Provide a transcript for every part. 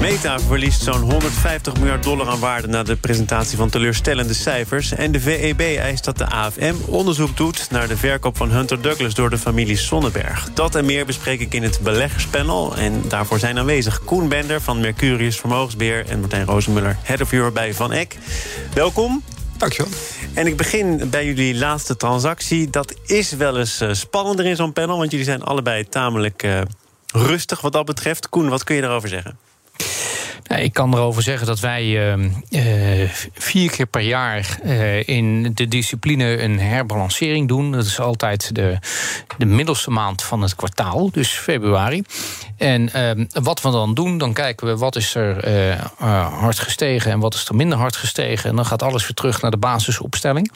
Meta verliest zo'n 150 miljard dollar aan waarde... na de presentatie van teleurstellende cijfers. En de VEB eist dat de AFM onderzoek doet... naar de verkoop van Hunter Douglas door de familie Sonnenberg. Dat en meer bespreek ik in het beleggerspanel. En daarvoor zijn aanwezig Koen Bender van Mercurius Vermogensbeheer... en Martijn Rozenmuller, Head of Europe bij Van Eck. Welkom. Dankjewel. En ik begin bij jullie laatste transactie. Dat is wel eens uh, spannender in zo'n panel... want jullie zijn allebei tamelijk uh, rustig wat dat betreft. Koen, wat kun je daarover zeggen? Nou, ik kan erover zeggen dat wij uh, uh, vier keer per jaar uh, in de discipline een herbalancering doen. Dat is altijd de, de middelste maand van het kwartaal, dus februari. En wat we dan doen, dan kijken we wat is er hard gestegen en wat is er minder hard gestegen. En dan gaat alles weer terug naar de basisopstelling.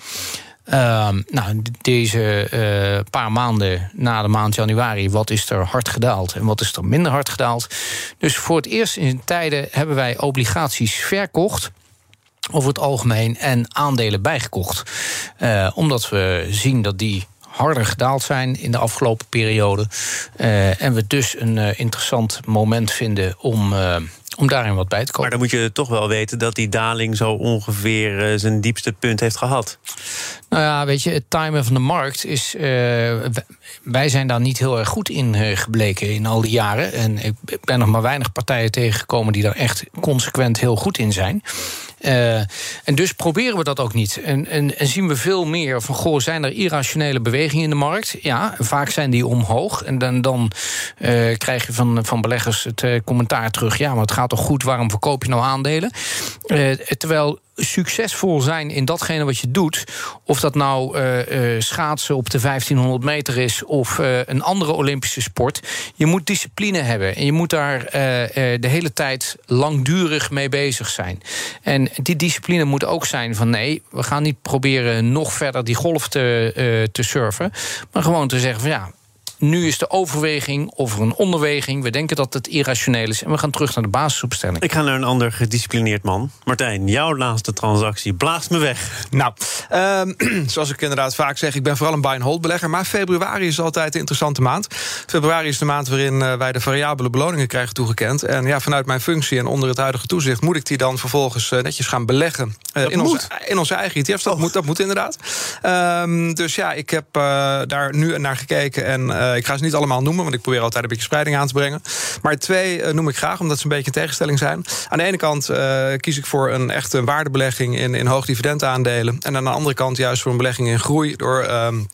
Uh, nou, deze uh, paar maanden na de maand januari, wat is er hard gedaald en wat is er minder hard gedaald? Dus voor het eerst in tijden hebben wij obligaties verkocht over het algemeen en aandelen bijgekocht. Uh, omdat we zien dat die harder gedaald zijn in de afgelopen periode. Uh, en we dus een interessant moment vinden om. Om daarin wat bij te komen. Maar dan moet je toch wel weten dat die daling zo ongeveer zijn diepste punt heeft gehad. Nou ja, weet je, het timen van de markt is. Uh, wij zijn daar niet heel erg goed in uh, gebleken in al die jaren. En ik ben nog maar weinig partijen tegengekomen die daar echt consequent heel goed in zijn. Uh, en dus proberen we dat ook niet. En, en, en, zien we veel meer van, goh, zijn er irrationele bewegingen in de markt? Ja, vaak zijn die omhoog. En dan, dan uh, krijg je van, van beleggers het uh, commentaar terug... ja, maar het gaat toch goed, waarom verkoop je nou aandelen? terwijl succesvol zijn in datgene wat je doet... of dat nou uh, uh, schaatsen op de 1500 meter is... of een andere Olympische sport. Je moet discipline hebben. En je moet daar de hele tijd langdurig mee bezig zijn. En die discipline moet ook zijn van... nee, we gaan niet proberen nog verder die golf te, te surfen... maar gewoon te zeggen van ja nu is de overweging of een onderweging. We denken dat het irrationeel is. En we gaan terug naar de basisopstelling. Ik ga naar een ander gedisciplineerd man. Martijn, jouw laatste transactie. Blaast me weg. Nou, um, zoals ik inderdaad vaak zeg, ik ben vooral een buy-and-hold belegger. Maar februari is altijd een interessante maand. Februari is de maand waarin uh, wij de variabele beloningen krijgen toegekend. En ja, vanuit mijn functie en onder het huidige toezicht moet ik die dan vervolgens uh, netjes gaan beleggen. Uh, in, onze, in onze eigen ETF's. Dat, oh. moet, dat moet inderdaad. Um, dus ja, ik heb daar nu naar gekeken en. Uh, ik ga ze niet allemaal noemen, want ik probeer altijd een beetje spreiding aan te brengen. Maar twee uh, noem ik graag, omdat ze een beetje een tegenstelling zijn. Aan de ene kant uh, kies ik voor een echte waardebelegging in, in hoogdividendaandelen. En aan de andere kant juist voor een belegging in groei door. Um,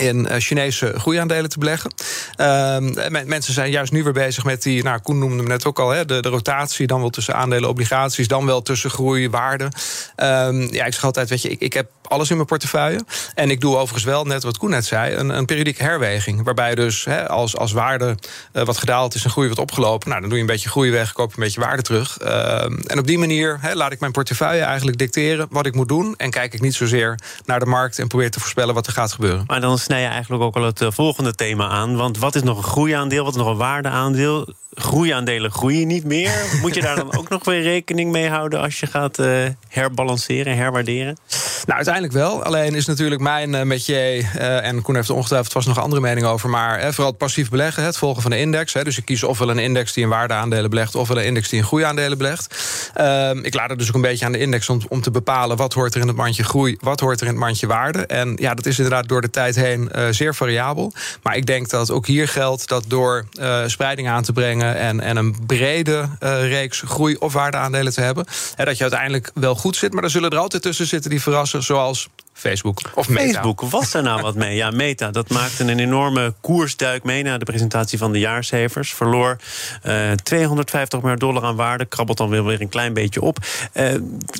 in Chinese groeiaandelen te beleggen. Uh, mensen zijn juist nu weer bezig met die, nou, Koen noemde hem net ook al, hè, de, de rotatie, dan wel tussen aandelen, obligaties, dan wel tussen groei, waarde. Um, ja, ik zeg altijd, weet je, ik, ik heb alles in mijn portefeuille. En ik doe overigens wel, net wat Koen net zei, een, een periodieke herweging. Waarbij dus hè, als, als waarde uh, wat gedaald is en groei wat opgelopen, nou, dan doe je een beetje groei weg, koop een beetje waarde terug. Uh, en op die manier hè, laat ik mijn portefeuille eigenlijk dicteren wat ik moet doen. En kijk ik niet zozeer naar de markt en probeer te voorspellen wat er gaat gebeuren. Maar dan snij je eigenlijk ook al het uh, volgende thema aan. Want wat is nog een groeiaandeel, wat is nog een waardeaandeel? groeiaandelen groeien niet meer. Moet je daar dan ook nog weer rekening mee houden als je gaat uh, herbalanceren, herwaarderen? Nou, uiteindelijk wel. Alleen is natuurlijk mijn uh, metier, uh, en Koen heeft er ongetwijfeld vast nog een andere mening over, maar vooral het passief beleggen, het volgen van de index. Hè, dus ik kies ofwel een index die in waardeaandelen belegt, ofwel een index die in groeiaandelen belegt. Ehm, ik laat het dus ook een beetje aan de index om, om te bepalen wat hoort er in het mandje groei, wat hoort er in het mandje waarde. En ja, dat is inderdaad door de tijd heen zeer variabel. Maar ik denk dat ook hier geldt dat door spreiding aan te brengen en, en een brede reeks groei- of waardeaandelen te hebben. Hè, dat je uiteindelijk wel goed zit, maar er zullen er altijd tussen zitten die verrassen, zoals Facebook of Meta. Facebook, was er nou wat mee? Ja, Meta, dat maakte een enorme koersduik mee... na de presentatie van de jaarcijfers. Verloor uh, 250 miljard dollar aan waarde. Krabbelt dan weer een klein beetje op. Uh,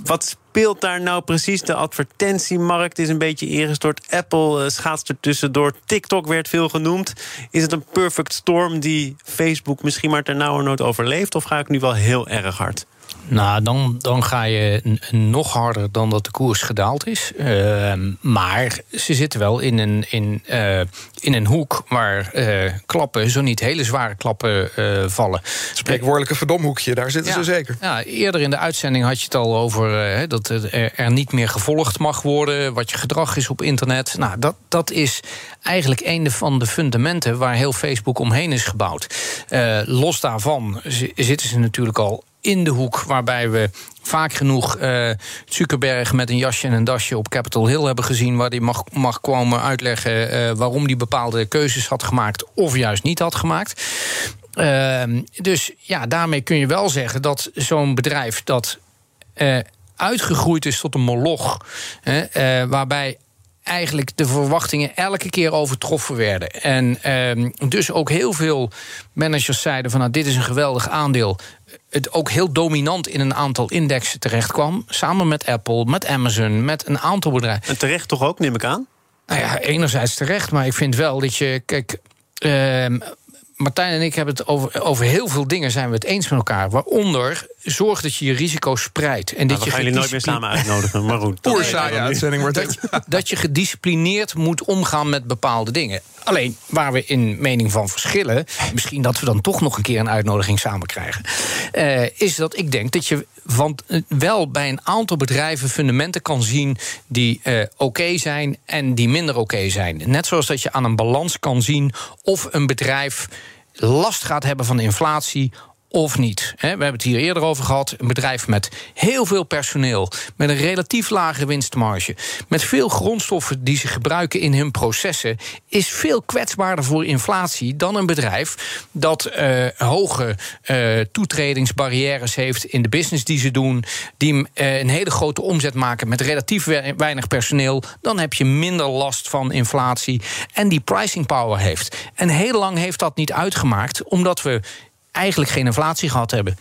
wat speelt daar nou precies? De advertentiemarkt is een beetje ingestort. Apple uh, schaatst er tussendoor. TikTok werd veel genoemd. Is het een perfect storm die Facebook misschien maar ter nauwernood overleeft? Of ga ik nu wel heel erg hard? Nou, dan, dan ga je nog harder dan dat de koers gedaald is. Ehm, maar ze zitten wel in een, in, uh, in een hoek waar uh, klappen, zo niet hele zware klappen, uh, vallen. Spreekwoordelijke verdomhoekje, daar zitten ze zeker. Ja, eerder in de uitzending had je het al over dat er, er niet meer gevolgd mag worden, wat je gedrag is op internet. Nou, dat, dat is eigenlijk een van de fundamenten waar heel Facebook omheen is gebouwd. los daarvan zitten ze natuurlijk al in de hoek waarbij we vaak genoeg uh, Zuckerberg met een jasje en een dasje op Capitol Hill hebben gezien, waar hij mag, mag komen uitleggen uh, waarom hij bepaalde keuzes had gemaakt of juist niet had gemaakt. Uh, dus ja, daarmee kun je wel zeggen dat zo'n bedrijf dat uh, uitgegroeid is tot een moloch, waarbij eigenlijk de verwachtingen elke keer overtroffen werden. En uh, dus ook heel veel managers zeiden van nou, dit is een geweldig aandeel het ook heel dominant in een aantal indexen terecht kwam. Samen met Apple, met Amazon, met een aantal bedrijven. En terecht toch ook, neem ik aan? Nou ja, enerzijds terecht, maar ik vind wel dat je. Kijk, uh, Martijn en ik hebben het over, over heel veel dingen zijn we het eens met elkaar. Waaronder zorg dat je je risico spreidt. En nou, dat je gaan jullie nooit meer samen uitnodigen, maar goed. uitzending wordt dat, dat je gedisciplineerd moet omgaan met bepaalde dingen. Alleen waar we in mening van verschillen, misschien dat we dan toch nog een keer een uitnodiging samen krijgen, uh, is dat ik denk dat je van, uh, wel bij een aantal bedrijven fundamenten kan zien die uh, oké okay zijn en die minder oké okay zijn. Net zoals dat je aan een balans kan zien of een bedrijf last gaat hebben van inflatie of niet. We hebben het hier eerder over gehad. Een bedrijf met heel veel personeel, met een relatief lage winstmarge, met veel grondstoffen die ze gebruiken in hun processen, is veel kwetsbaarder voor inflatie dan een bedrijf dat uh, hoge uh, toetredingsbarrières heeft in de business die ze doen, die uh, een hele grote omzet maken met relatief weinig personeel. Dan heb je minder last van inflatie en die pricing power heeft. En heel lang heeft dat niet uitgemaakt, omdat we eigenlijk geen inflatie gehad hebben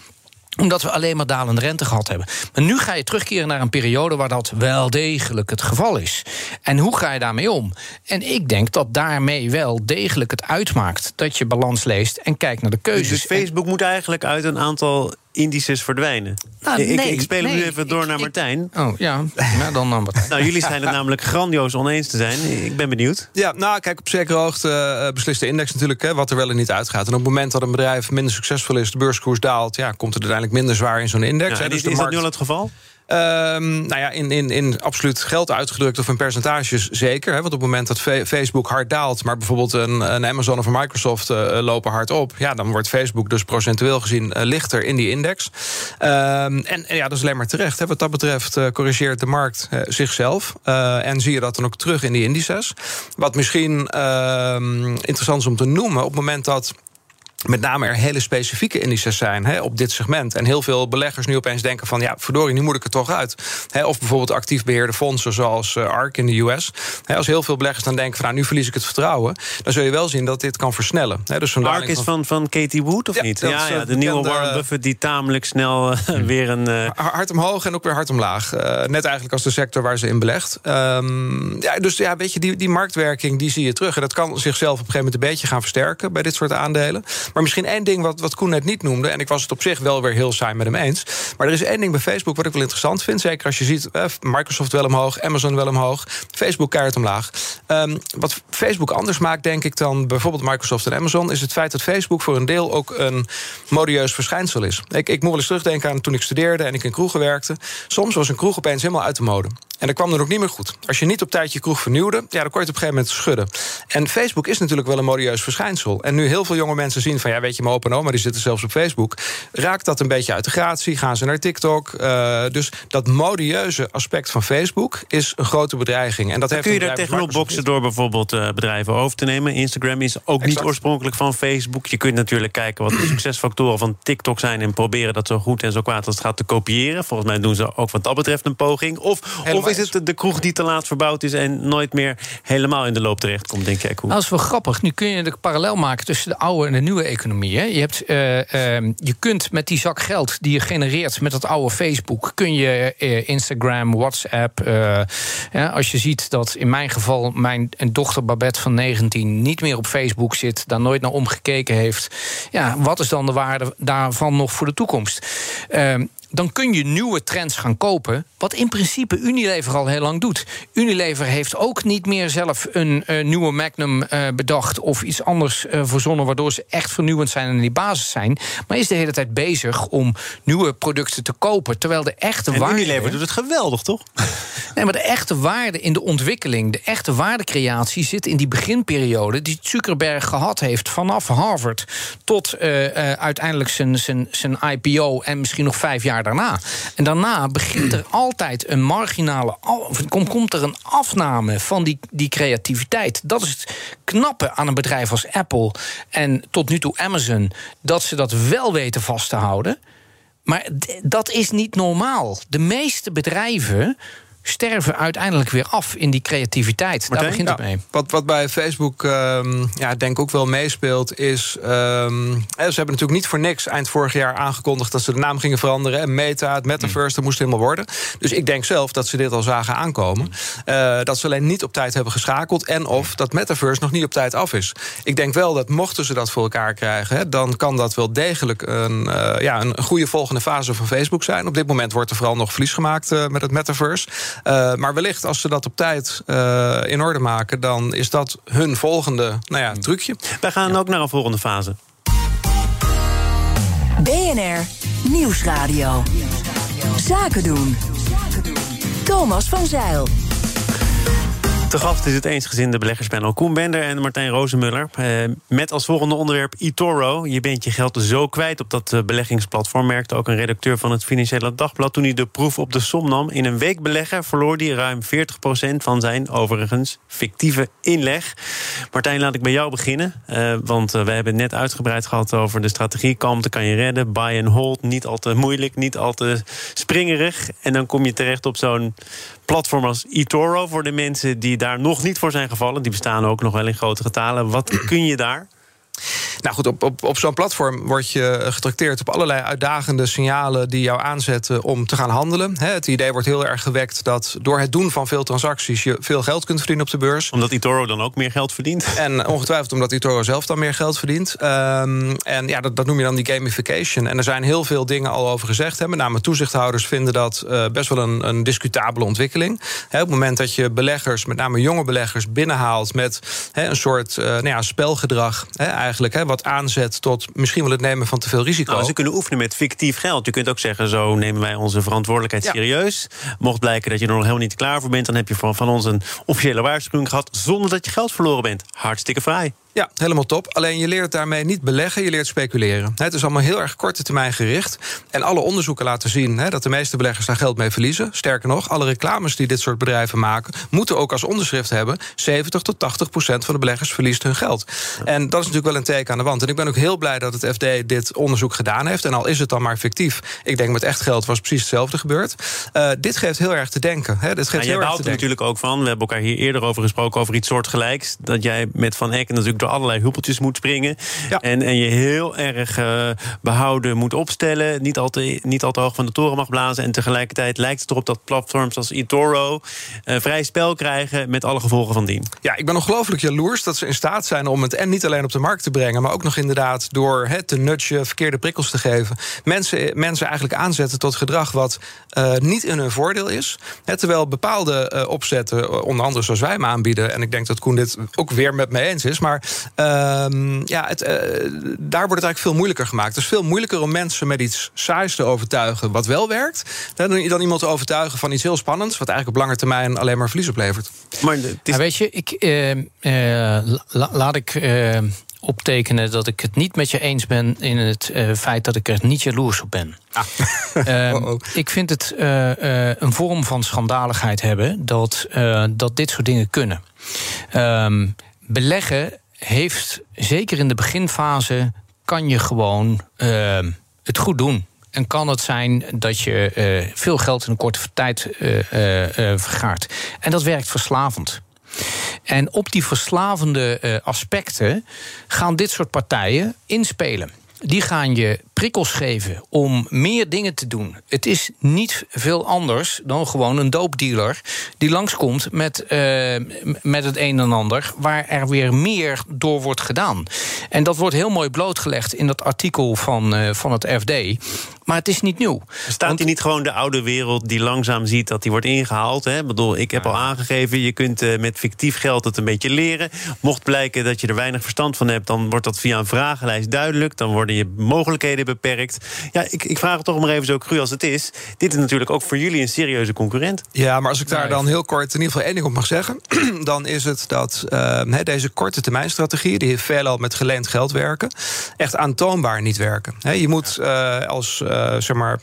omdat we alleen maar dalende rente gehad hebben. Maar nu ga je terugkeren naar een periode waar dat wel degelijk het geval is. En hoe ga je daarmee om? En ik denk dat daarmee wel degelijk het uitmaakt dat je balans leest en kijkt naar de keuzes. Dus Facebook moet eigenlijk uit een aantal indices verdwijnen. Nou, ik, ik, speel hem nu even door naar Martijn. oh ja, nou, dan naar Martijn. nou, jullie zijn het namelijk grandioos oneens te zijn. Ik ben benieuwd. Ja, nou, kijk, op zekere hoogte uh, beslist de index natuurlijk hè, wat er wel en niet uitgaat. En op het moment dat een bedrijf minder succesvol is, de beurskoers daalt, ja, komt het uiteindelijk minder zwaar in zo'n index. Ja, dus is, is dat nu al het geval? Um, nou ja, in, in, in absoluut geld uitgedrukt of in percentages zeker. Hè, want op het moment dat Facebook hard daalt, maar bijvoorbeeld een, een Amazon of een Microsoft uh, lopen hard op, ja, dan wordt Facebook dus procentueel gezien uh, lichter in die index. Um, en, en, ja, dat is alleen maar terecht. Hè. Wat dat betreft corrigeert de markt zichzelf. en zie je dat dan ook terug in die indices. Wat misschien ehm, interessant is om te noemen, op het moment dat met name er hele specifieke indices zijn hè, op dit segment. En heel veel beleggers nu opeens denken van... ja, verdorie, nu moet ik er toch uit. Hè, of bijvoorbeeld actief beheerde fondsen zoals uh, ARK in de US. Hè, als heel veel beleggers dan denken van... nou, nu verlies ik het vertrouwen... dan zul je wel zien dat dit kan versnellen. Hè, dus ARK is van, van Katie Wood, of ja, niet? Ja, ja, de nieuwe Warren Buffett die tamelijk snel uh, weer een... Uh... Hard omhoog en ook weer hard omlaag. net eigenlijk als de sector waar ze in belegt. Um, ja, dus ja, weet je, die, die marktwerking die zie je terug. En dat kan zichzelf op een gegeven moment een beetje gaan versterken... bij dit soort aandelen. Maar misschien één ding wat, wat Koen net niet noemde... en ik was het op zich wel weer heel saai met hem eens... maar er is één ding bij Facebook wat ik wel interessant vind... zeker als je ziet, eh, Microsoft wel omhoog, Amazon wel omhoog... Facebook keihard omlaag. Um, wat Facebook anders maakt, denk ik, dan bijvoorbeeld Microsoft en Amazon... is het feit dat Facebook voor een deel ook een modieus verschijnsel is. Ik, ik wel eens terugdenken aan toen ik studeerde en ik in kroegen werkte. Soms was een kroeg opeens helemaal uit de mode. En dat kwam er ook niet meer goed. Als je niet op tijd je kroeg vernieuwde, ja, dan kon je het op een gegeven moment schudden. En Facebook is natuurlijk wel een modieus verschijnsel. En nu heel veel jonge mensen zien van, ja, weet je, mijn opa en oma... die zitten zelfs op Facebook. Raakt dat een beetje uit de gratie? Gaan ze naar TikTok? Uh, dus dat modieuze aspect van Facebook is een grote bedreiging. En dat heeft kun je daar tegenop boksen door bijvoorbeeld uh, bedrijven over te nemen? Instagram is ook exact. niet oorspronkelijk van Facebook. Je kunt natuurlijk kijken wat de succesfactoren van TikTok zijn... en proberen dat zo goed en zo kwaad als het gaat te kopiëren. Volgens mij doen ze ook wat dat betreft een poging. Of, of is het de kroeg die te laat verbouwd is... en nooit meer helemaal in de loop terecht komt, denk Koen? Nou, dat is wel grappig. Nu kun je de parallel maken tussen de oude en de nieuwe economie. Hè? Je, hebt, uh, uh, je kunt met die zak geld die je genereert met dat oude Facebook... kun je uh, Instagram, WhatsApp... Ja, als je ziet dat in mijn geval mijn dochter Babette van 19... niet meer op Facebook zit, daar nooit naar omgekeken heeft... ja, wat is dan de waarde daarvan nog voor de toekomst? Dan kun je nieuwe trends gaan kopen. Wat in principe Unilever al heel lang doet. Unilever heeft ook niet meer zelf een uh, nieuwe Magnum uh, bedacht of iets anders uh, verzonnen, waardoor ze echt vernieuwend zijn en die basis zijn. Maar is de hele tijd bezig om nieuwe producten te kopen. Terwijl de echte en waarde. Unilever doet het geweldig, toch? Nee, maar de echte waarde in de ontwikkeling, de echte waardecreatie zit in die beginperiode die Zuckerberg gehad heeft vanaf Harvard tot uiteindelijk zijn, zijn, zijn IPO en misschien nog vijf jaar daarna. En daarna begint er altijd een marginale. komt er een afname van die, die creativiteit. Dat is het knappe aan een bedrijf als Apple en tot nu toe Amazon. Dat ze dat wel weten vast te houden. Maar dat is niet normaal. De meeste bedrijven sterven uiteindelijk weer af in die creativiteit. Daar begint het mee. Wat, wat bij Facebook um, ja, denk ik ook wel meespeelt, is. Um, ze hebben natuurlijk niet voor niks eind vorig jaar aangekondigd dat ze de naam gingen veranderen. En Meta, het metaverse, dat moest helemaal worden. Dus ik denk zelf dat ze dit al zagen aankomen. Uh, dat ze alleen niet op tijd hebben geschakeld. En of dat metaverse nog niet op tijd af is. Ik denk wel dat mochten ze dat voor elkaar krijgen, hè, dan kan dat wel degelijk een, uh, ja, een goede volgende fase van Facebook zijn. Op dit moment wordt er vooral nog verlies gemaakt uh, met het metaverse. Uh, maar wellicht als ze dat op tijd uh, in orde maken, dan is dat hun volgende nou ja, trucje. Wij gaan ja. ook naar een volgende fase. BNR Nieuwsradio. Zaken doen. Thomas van Zeil. Te gast is het eensgezinde beleggerspanel Koen Bender en Martijn Rozenmuller. Eh, met als volgende onderwerp eToro. Je bent je geld zo kwijt op dat beleggingsplatform. Merkte ook een redacteur van het Financiële Dagblad. Toen hij de proef op de som nam. In een week beleggen verloor hij ruim 40% van zijn overigens fictieve inleg. Martijn, laat ik bij jou beginnen. Uh, want we hebben net uitgebreid gehad over de strategie. Kalmte kan je redden. Buy and hold. Niet al te moeilijk, niet al te springerig. En dan kom je terecht op zo'n platform als eToro voor de mensen die daar nog niet voor zijn gevallen. Die bestaan ook nog wel in grote getalen. Wat kun je daar? Nou goed, op, op, op zo'n platform word je getrakteerd op allerlei uitdagende signalen die jou aanzetten om te gaan handelen. Het idee wordt heel erg gewekt dat door het doen van veel transacties je veel geld kunt verdienen op de beurs. Omdat eToro dan ook meer geld verdient? En ongetwijfeld omdat eToro zelf dan meer geld verdient. Um, en ja, dat, dat noem je dan die gamification. En er zijn heel veel dingen al over gezegd. Hè. Met name toezichthouders vinden dat uh, best wel een, een discutabele ontwikkeling. Op het moment dat je beleggers, met name jonge beleggers, binnenhaalt met een soort uh, nou ja, spelgedrag hè, eigenlijk. Hè, wat aanzet tot misschien wel het nemen van te veel risico. Nou, ze kunnen oefenen met fictief geld. Je kunt ook zeggen, zo nemen wij onze verantwoordelijkheid ja. serieus. Mocht blijken dat je er nog helemaal niet klaar voor bent... dan heb je van, van ons een officiële waarschuwing gehad... zonder dat je geld verloren bent. Hartstikke vrij. Ja, helemaal top. Alleen je leert daarmee niet beleggen, je leert speculeren. Het is allemaal heel erg korte termijn gericht. En alle onderzoeken laten zien hè, dat de meeste beleggers daar geld mee verliezen. Sterker nog, alle reclames die dit soort bedrijven maken, moeten ook als onderschrift hebben: 70 tot 80 procent van de beleggers verliest hun geld. En dat is natuurlijk wel een teken aan de wand. En ik ben ook heel blij dat het FD dit onderzoek gedaan heeft. En al is het dan maar fictief, ik denk met echt geld was precies hetzelfde gebeurd. Uh, dit geeft heel erg te denken. Hè. Dit geeft ja, heel jij te er natuurlijk ook van. We hebben elkaar hier eerder over gesproken over iets soortgelijks. Dat jij met Van Eck natuurlijk allerlei huppeltjes moet springen. Ja. En, en je heel erg uh, behouden moet opstellen. Niet al, te, niet al te hoog van de toren mag blazen. En tegelijkertijd lijkt het erop dat platforms als eToro uh, vrij spel krijgen met alle gevolgen van dien. Ja, ik ben ongelooflijk jaloers dat ze in staat zijn om het en niet alleen op de markt te brengen, maar ook nog inderdaad door het te nudgen, verkeerde prikkels te geven. Mensen, mensen eigenlijk aanzetten tot gedrag wat uh, niet in hun voordeel is. He, terwijl bepaalde opzetten, onder andere zoals wij hem aanbieden, en ik denk dat Koen dit ook weer met me eens is, maar um, ja, het, uh, daar wordt het eigenlijk veel moeilijker gemaakt. Het is veel moeilijker om mensen met iets saais te overtuigen wat wel werkt, dan, dan iemand te overtuigen van iets heel spannends, wat eigenlijk op lange termijn alleen maar verlies oplevert. Maar is... ja, weet je, ik, la, laat ik optekenen dat ik het niet met je eens ben in het uh, feit dat ik er niet jaloers op ben. Ah. uh, oh oh. Ik vind het uh, een vorm van schandaligheid hebben dat, dat dit soort dingen kunnen. Um, beleggen heeft, zeker in de beginfase, kan je gewoon het goed doen. En kan het zijn dat je uh, veel geld in een korte tijd uh, uh, vergaart. En dat werkt verslavend. En op die verslavende aspecten gaan dit soort partijen inspelen. Die gaan je prikkels geven om meer dingen te doen. Het is niet veel anders dan gewoon een doopdealer die langskomt met, uh, met het een en ander, waar er weer meer door wordt gedaan. En dat wordt heel mooi blootgelegd in dat artikel van, uh, van het FD. Maar het is niet nieuw. Staat Want... hier niet gewoon de oude wereld die langzaam ziet dat die wordt ingehaald? Hè? Ik bedoel, ik heb al aangegeven, je kunt uh, met fictief geld het een beetje leren. Mocht blijken dat je er weinig verstand van hebt, dan wordt dat via een vragenlijst duidelijk. Dan worden je mogelijkheden beperkt. Ja, ik, ik vraag het toch maar even zo cru als het is. Dit is natuurlijk ook voor jullie een serieuze concurrent. Ja, maar als ik daar dan heel kort in ieder geval één ding op mag zeggen, dan is het dat uh, deze korte termijn strategie, die veelal met geleend geld werken, echt aantoonbaar niet werken. Je moet uh, als uh, zeg maar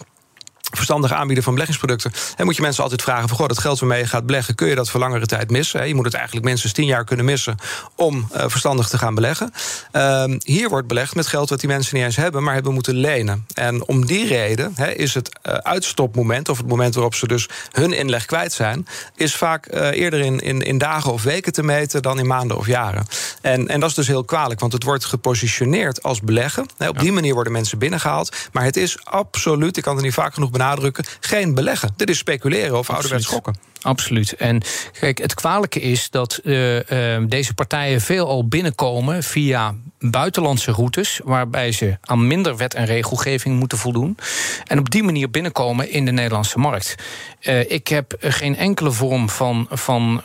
verstandig aanbieden van beleggingsproducten. En moet je mensen altijd vragen: van, goh, dat geld waarmee je gaat beleggen, kun je dat voor langere tijd missen? Je moet het eigenlijk minstens tien jaar kunnen missen om uh, verstandig te gaan beleggen. Uh, hier wordt belegd met geld wat die mensen niet eens hebben, maar hebben moeten lenen. En om die reden he, is het uh, uitstopmoment, of het moment waarop ze dus hun inleg kwijt zijn, is vaak uh, eerder in, in, in dagen of weken te meten dan in maanden of jaren. En, en dat is dus heel kwalijk, want het wordt gepositioneerd als beleggen. He, op die manier worden mensen binnengehaald. Maar het is absoluut, ik kan het niet vaak genoeg benadrukken, geen beleggen. Dit is speculeren of ouderwets schokken. Absoluut. En kijk, het kwalijke is dat uh, uh, deze partijen veelal binnenkomen via buitenlandse routes, waarbij ze aan minder wet en regelgeving moeten voldoen. En op die manier binnenkomen in de Nederlandse markt. Uh, ik heb geen enkele vorm van, van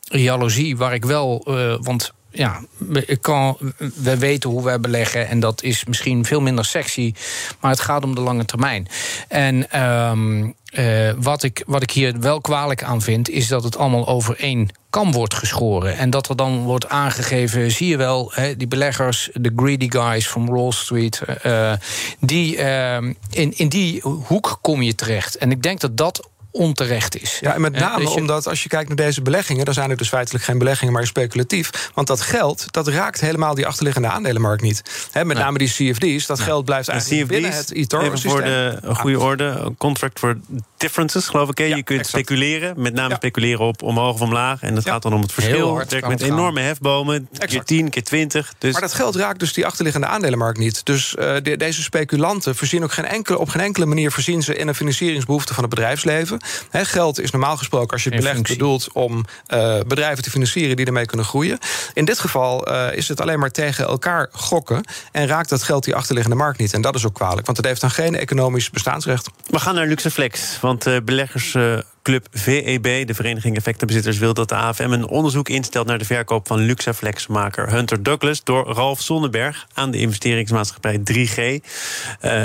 jaloezie waar ik wel. want ja, ik kan, we weten hoe wij beleggen en dat is misschien veel minder sexy, maar het gaat om de lange termijn. En um, uh, wat, ik, wat ik hier wel kwalijk aan vind, is dat het allemaal over één kam wordt geschoren. En dat er dan wordt aangegeven, zie je wel, die beleggers, de greedy guys van Wall Street, uh, die, uh, in, in die hoek kom je terecht. En ik denk dat dat onterecht is. Ja, en met name dus je... omdat als je kijkt naar deze beleggingen... dan zijn het dus feitelijk geen beleggingen, maar speculatief. Want dat geld, dat raakt helemaal die achterliggende aandelenmarkt niet. He, met nee. name die CFD's, dat nee. geld blijft eigenlijk CFD's, binnen het eToro-systeem. voor de goede orde, contract for differences, geloof ik. Ja, je kunt exact. speculeren, met name ja. speculeren op omhoog of omlaag. En het ja. gaat dan om het verschil. Het werkt met enorme hefbomen, exact. keer 10, keer 20. Dus... Maar dat geld raakt dus die achterliggende aandelenmarkt niet. Dus uh, de, deze speculanten voorzien ook geen enkele, op geen enkele manier... voorzien ze in een financieringsbehoefte van het bedrijfsleven. He, geld is normaal gesproken, als je het belegt, bedoeld om uh, bedrijven te financieren die ermee kunnen groeien. In dit geval uh, is het alleen maar tegen elkaar gokken en raakt dat geld die achterliggende markt niet. En dat is ook kwalijk, want het heeft dan geen economisch bestaansrecht. We gaan naar Luxeflex, want uh, beleggers Club VEB, de Vereniging Effectenbezitters, wil dat de AFM een onderzoek instelt naar de verkoop van Luxaflex-maker Hunter Douglas door Ralf Sonneberg aan de investeringsmaatschappij 3G. Uh,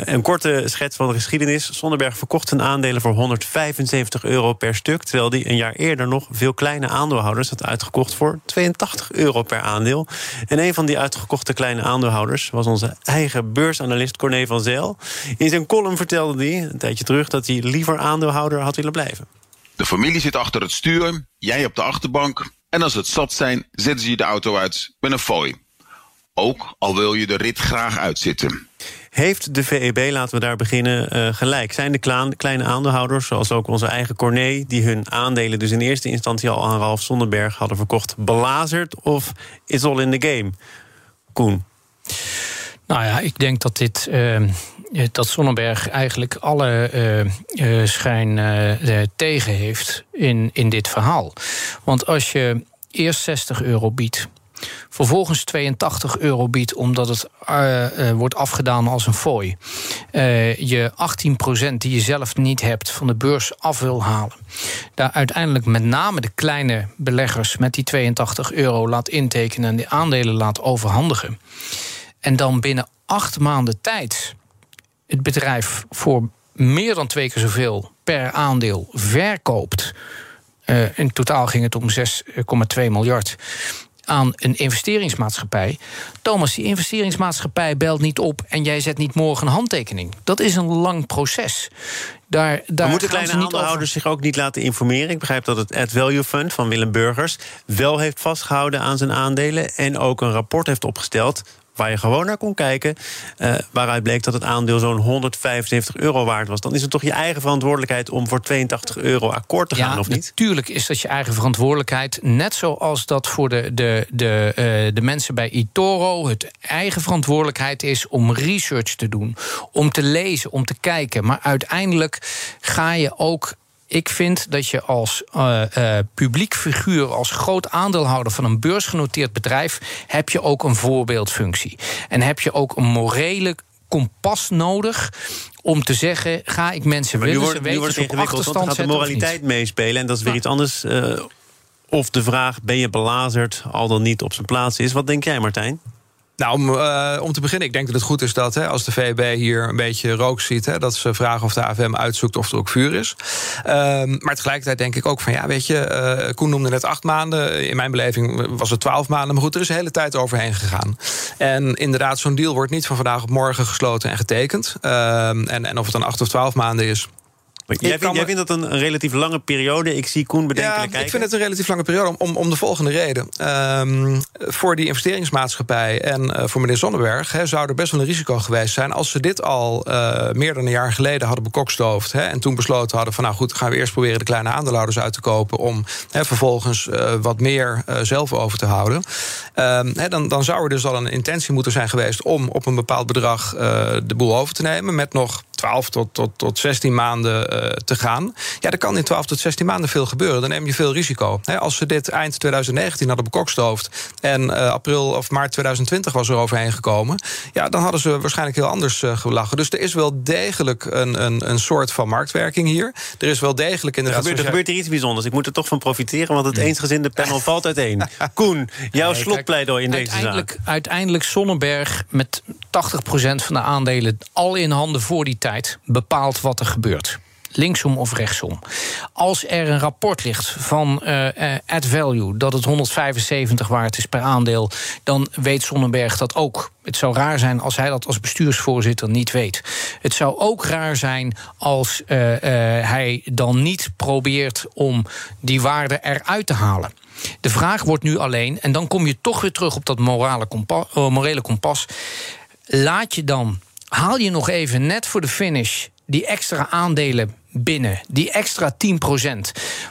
een korte schets van de geschiedenis. Sonneberg verkocht zijn aandelen voor 175 euro per stuk, terwijl hij een jaar eerder nog veel kleine aandeelhouders had uitgekocht voor 82 euro per aandeel. En een van die uitgekochte kleine aandeelhouders was onze eigen beursanalist Corné van Zijl. In zijn column vertelde hij een tijdje terug dat hij liever aandeelhouder had willen blijven. De familie zit achter het stuur, jij op de achterbank. En als het zat zijn, zetten ze je de auto uit met een fooi. Ook al wil je de rit graag uitzitten. Heeft de VEB, laten we daar beginnen, uh, gelijk? Zijn de kleine aandeelhouders, zoals ook onze eigen Corné... die hun aandelen dus in eerste instantie al aan Ralf Zonderberg hadden verkocht... belazerd of is all in the game? Koen? Nou ja, ik denk dat dit... Uh dat Sonnenberg eigenlijk alle uh, uh, schijn tegen heeft in, in dit verhaal. Want als je eerst 60 euro biedt. Vervolgens 82 euro biedt omdat het wordt afgedaan als een fooi. je 18% die je zelf niet hebt van de beurs af wil halen. Daar uiteindelijk met name de kleine beleggers met die 82 euro laat intekenen en die aandelen laat overhandigen. En dan binnen acht maanden tijd het bedrijf voor meer dan twee keer zoveel per aandeel verkoopt. Uh, in totaal ging het om 6,2 miljard aan een investeringsmaatschappij. Thomas, die investeringsmaatschappij belt niet op en jij zet niet morgen een handtekening. Dat is een lang proces. Daar, daar moeten kleine aandeelhouders zich ook niet laten informeren? Ik begrijp dat het Ad Value Fund van Willem Burgers wel heeft vastgehouden aan zijn aandelen en ook een rapport heeft opgesteld waar je gewoon naar kon kijken. Uh, waaruit bleek dat het aandeel zo'n 175 euro waard was. Dan is het toch je eigen verantwoordelijkheid om voor 82 euro akkoord te gaan, of niet? Natuurlijk is dat je eigen verantwoordelijkheid. Net zoals dat voor de, de, de, uh, de mensen bij Itoro het eigen verantwoordelijkheid is om research te doen. Om te lezen, om te kijken. Maar uiteindelijk ga je ook ik vind dat je als uh, uh, publiek figuur, als groot aandeelhouder van een beursgenoteerd bedrijf, heb je ook een voorbeeldfunctie. En heb je ook een morele kompas nodig om te zeggen: ga ik mensen willen nu wordt, ze weten, nu wordt het want gaat de moraliteit meespelen en dat is weer iets anders. Uh, of de vraag: ben je belazerd, al dan niet op zijn plaats is. Wat denk jij, Martijn? Nou, om, uh, om, te beginnen, ik denk dat het goed is dat hè, als de VEB hier een beetje rook ziet, hè, dat ze vragen of de AFM uitzoekt of er ook vuur is. Um, maar tegelijkertijd denk ik ook van ja, weet je, uh, Koen noemde net acht maanden. In mijn beleving was het twaalf maanden. Maar goed, er is een hele tijd overheen gegaan. En inderdaad, zo'n deal wordt niet van vandaag op morgen gesloten en getekend. Um, en, en of het dan acht of twaalf maanden is. Jij, vind, jij vindt dat een, een, relatief lange periode? Ik zie Koen bedenkelijk ja, kijken. Ik vind het een relatief lange periode om, om de volgende reden. Um, voor die investeringsmaatschappij en uh, voor meneer Zonneberg... He, zou er best wel een risico geweest zijn... als ze dit al uh, meer dan een jaar geleden hadden bekokstoofd... He, en toen besloten hadden van... nou goed, gaan we eerst proberen de kleine aandeelhouders uit te kopen... om he, vervolgens uh, wat meer zelf over te houden. Um, dan, dan zou er dus al een intentie moeten zijn geweest... om op een bepaald bedrag de boel over te nemen... met nog 12 tot, tot, tot 16 maanden uh, te gaan. Ja, er kan in 12 tot 16 maanden veel gebeuren. Dan neem je veel risico. He, als ze dit eind 2019 hadden bekokstoofd... en uh, april of maart 2020 was er overheen gekomen... ja, dan hadden ze waarschijnlijk heel anders uh, gelachen. Dus er is wel degelijk een, een, een soort van marktwerking hier. Er is wel degelijk inderdaad... Er gebeurt, er gebeurt hier iets bijzonders. Ik moet er toch van profiteren, want het eensgezinde panel valt uiteen. Koen, jouw nee, slotpleidooi in deze uiteindelijk, zaak. Uiteindelijk Sonnenberg met 80% van de aandelen al in handen voor die tijd bepaalt wat er gebeurt linksom of rechtsom. Als er een rapport ligt van uh, Value dat het 175 waard is per aandeel, dan weet Sonnenberg dat ook. Het zou raar zijn als hij dat als bestuursvoorzitter niet weet. Het zou ook raar zijn als uh, hij dan niet probeert om die waarde eruit te halen. De vraag wordt nu alleen, en dan kom je toch weer terug op dat morale kompas, morele kompas. Laat je dan haal je nog even net voor de finish die extra aandelen binnen. Die extra 10%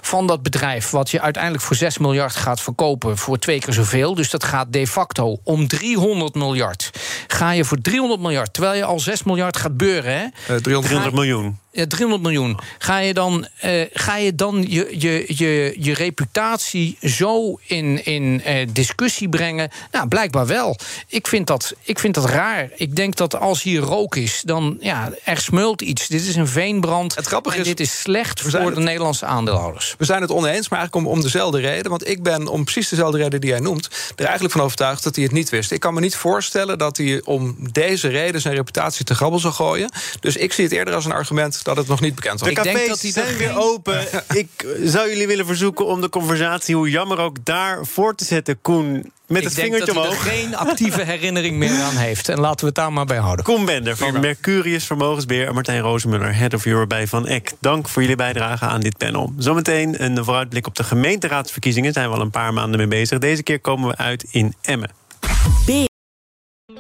van dat bedrijf, wat je uiteindelijk voor 6 miljard gaat verkopen, voor twee keer zoveel. Dus dat gaat de facto om 300 miljard. Ga je voor 300 miljard, terwijl je al 6 miljard gaat beuren. Hè? Uh, 300 miljoen. 300 miljoen. Ga je dan, uh, ga je, dan je, je, je, je reputatie zo in, in uh, discussie brengen? Nou, blijkbaar wel. Ik vind, dat, ik vind dat raar. Ik denk dat als hier rook is, dan ja, er smeult iets. Dit is een veenbrand. Het grappige is, dit is slecht voor de Nederlandse aandeelhouders. We zijn het oneens, maar eigenlijk om, om dezelfde reden. Want ik ben om precies dezelfde reden die jij noemt... er eigenlijk van overtuigd dat hij het niet wist. Ik kan me niet voorstellen dat hij om deze reden... zijn reputatie te grabbel zou gooien. Dus ik zie het eerder als een argument dat het nog niet bekend was. De cafés denk dat die zijn weer open. ik zou jullie willen verzoeken om de conversatie... hoe jammer ook daar voor te zetten, Koen met het vingertje omhoog. er geen actieve herinnering meer aan heeft. En laten we het daar maar bij houden. Koen Bender van Mercurius Vermogensbeheer... en Martijn Rozenmuller, Head of Europe bij Van Eck. Dank voor jullie bijdrage aan dit panel. Zometeen een vooruitblik op de gemeenteraadsverkiezingen. Daar zijn we al een paar maanden mee bezig. Deze keer komen we uit in Emmen.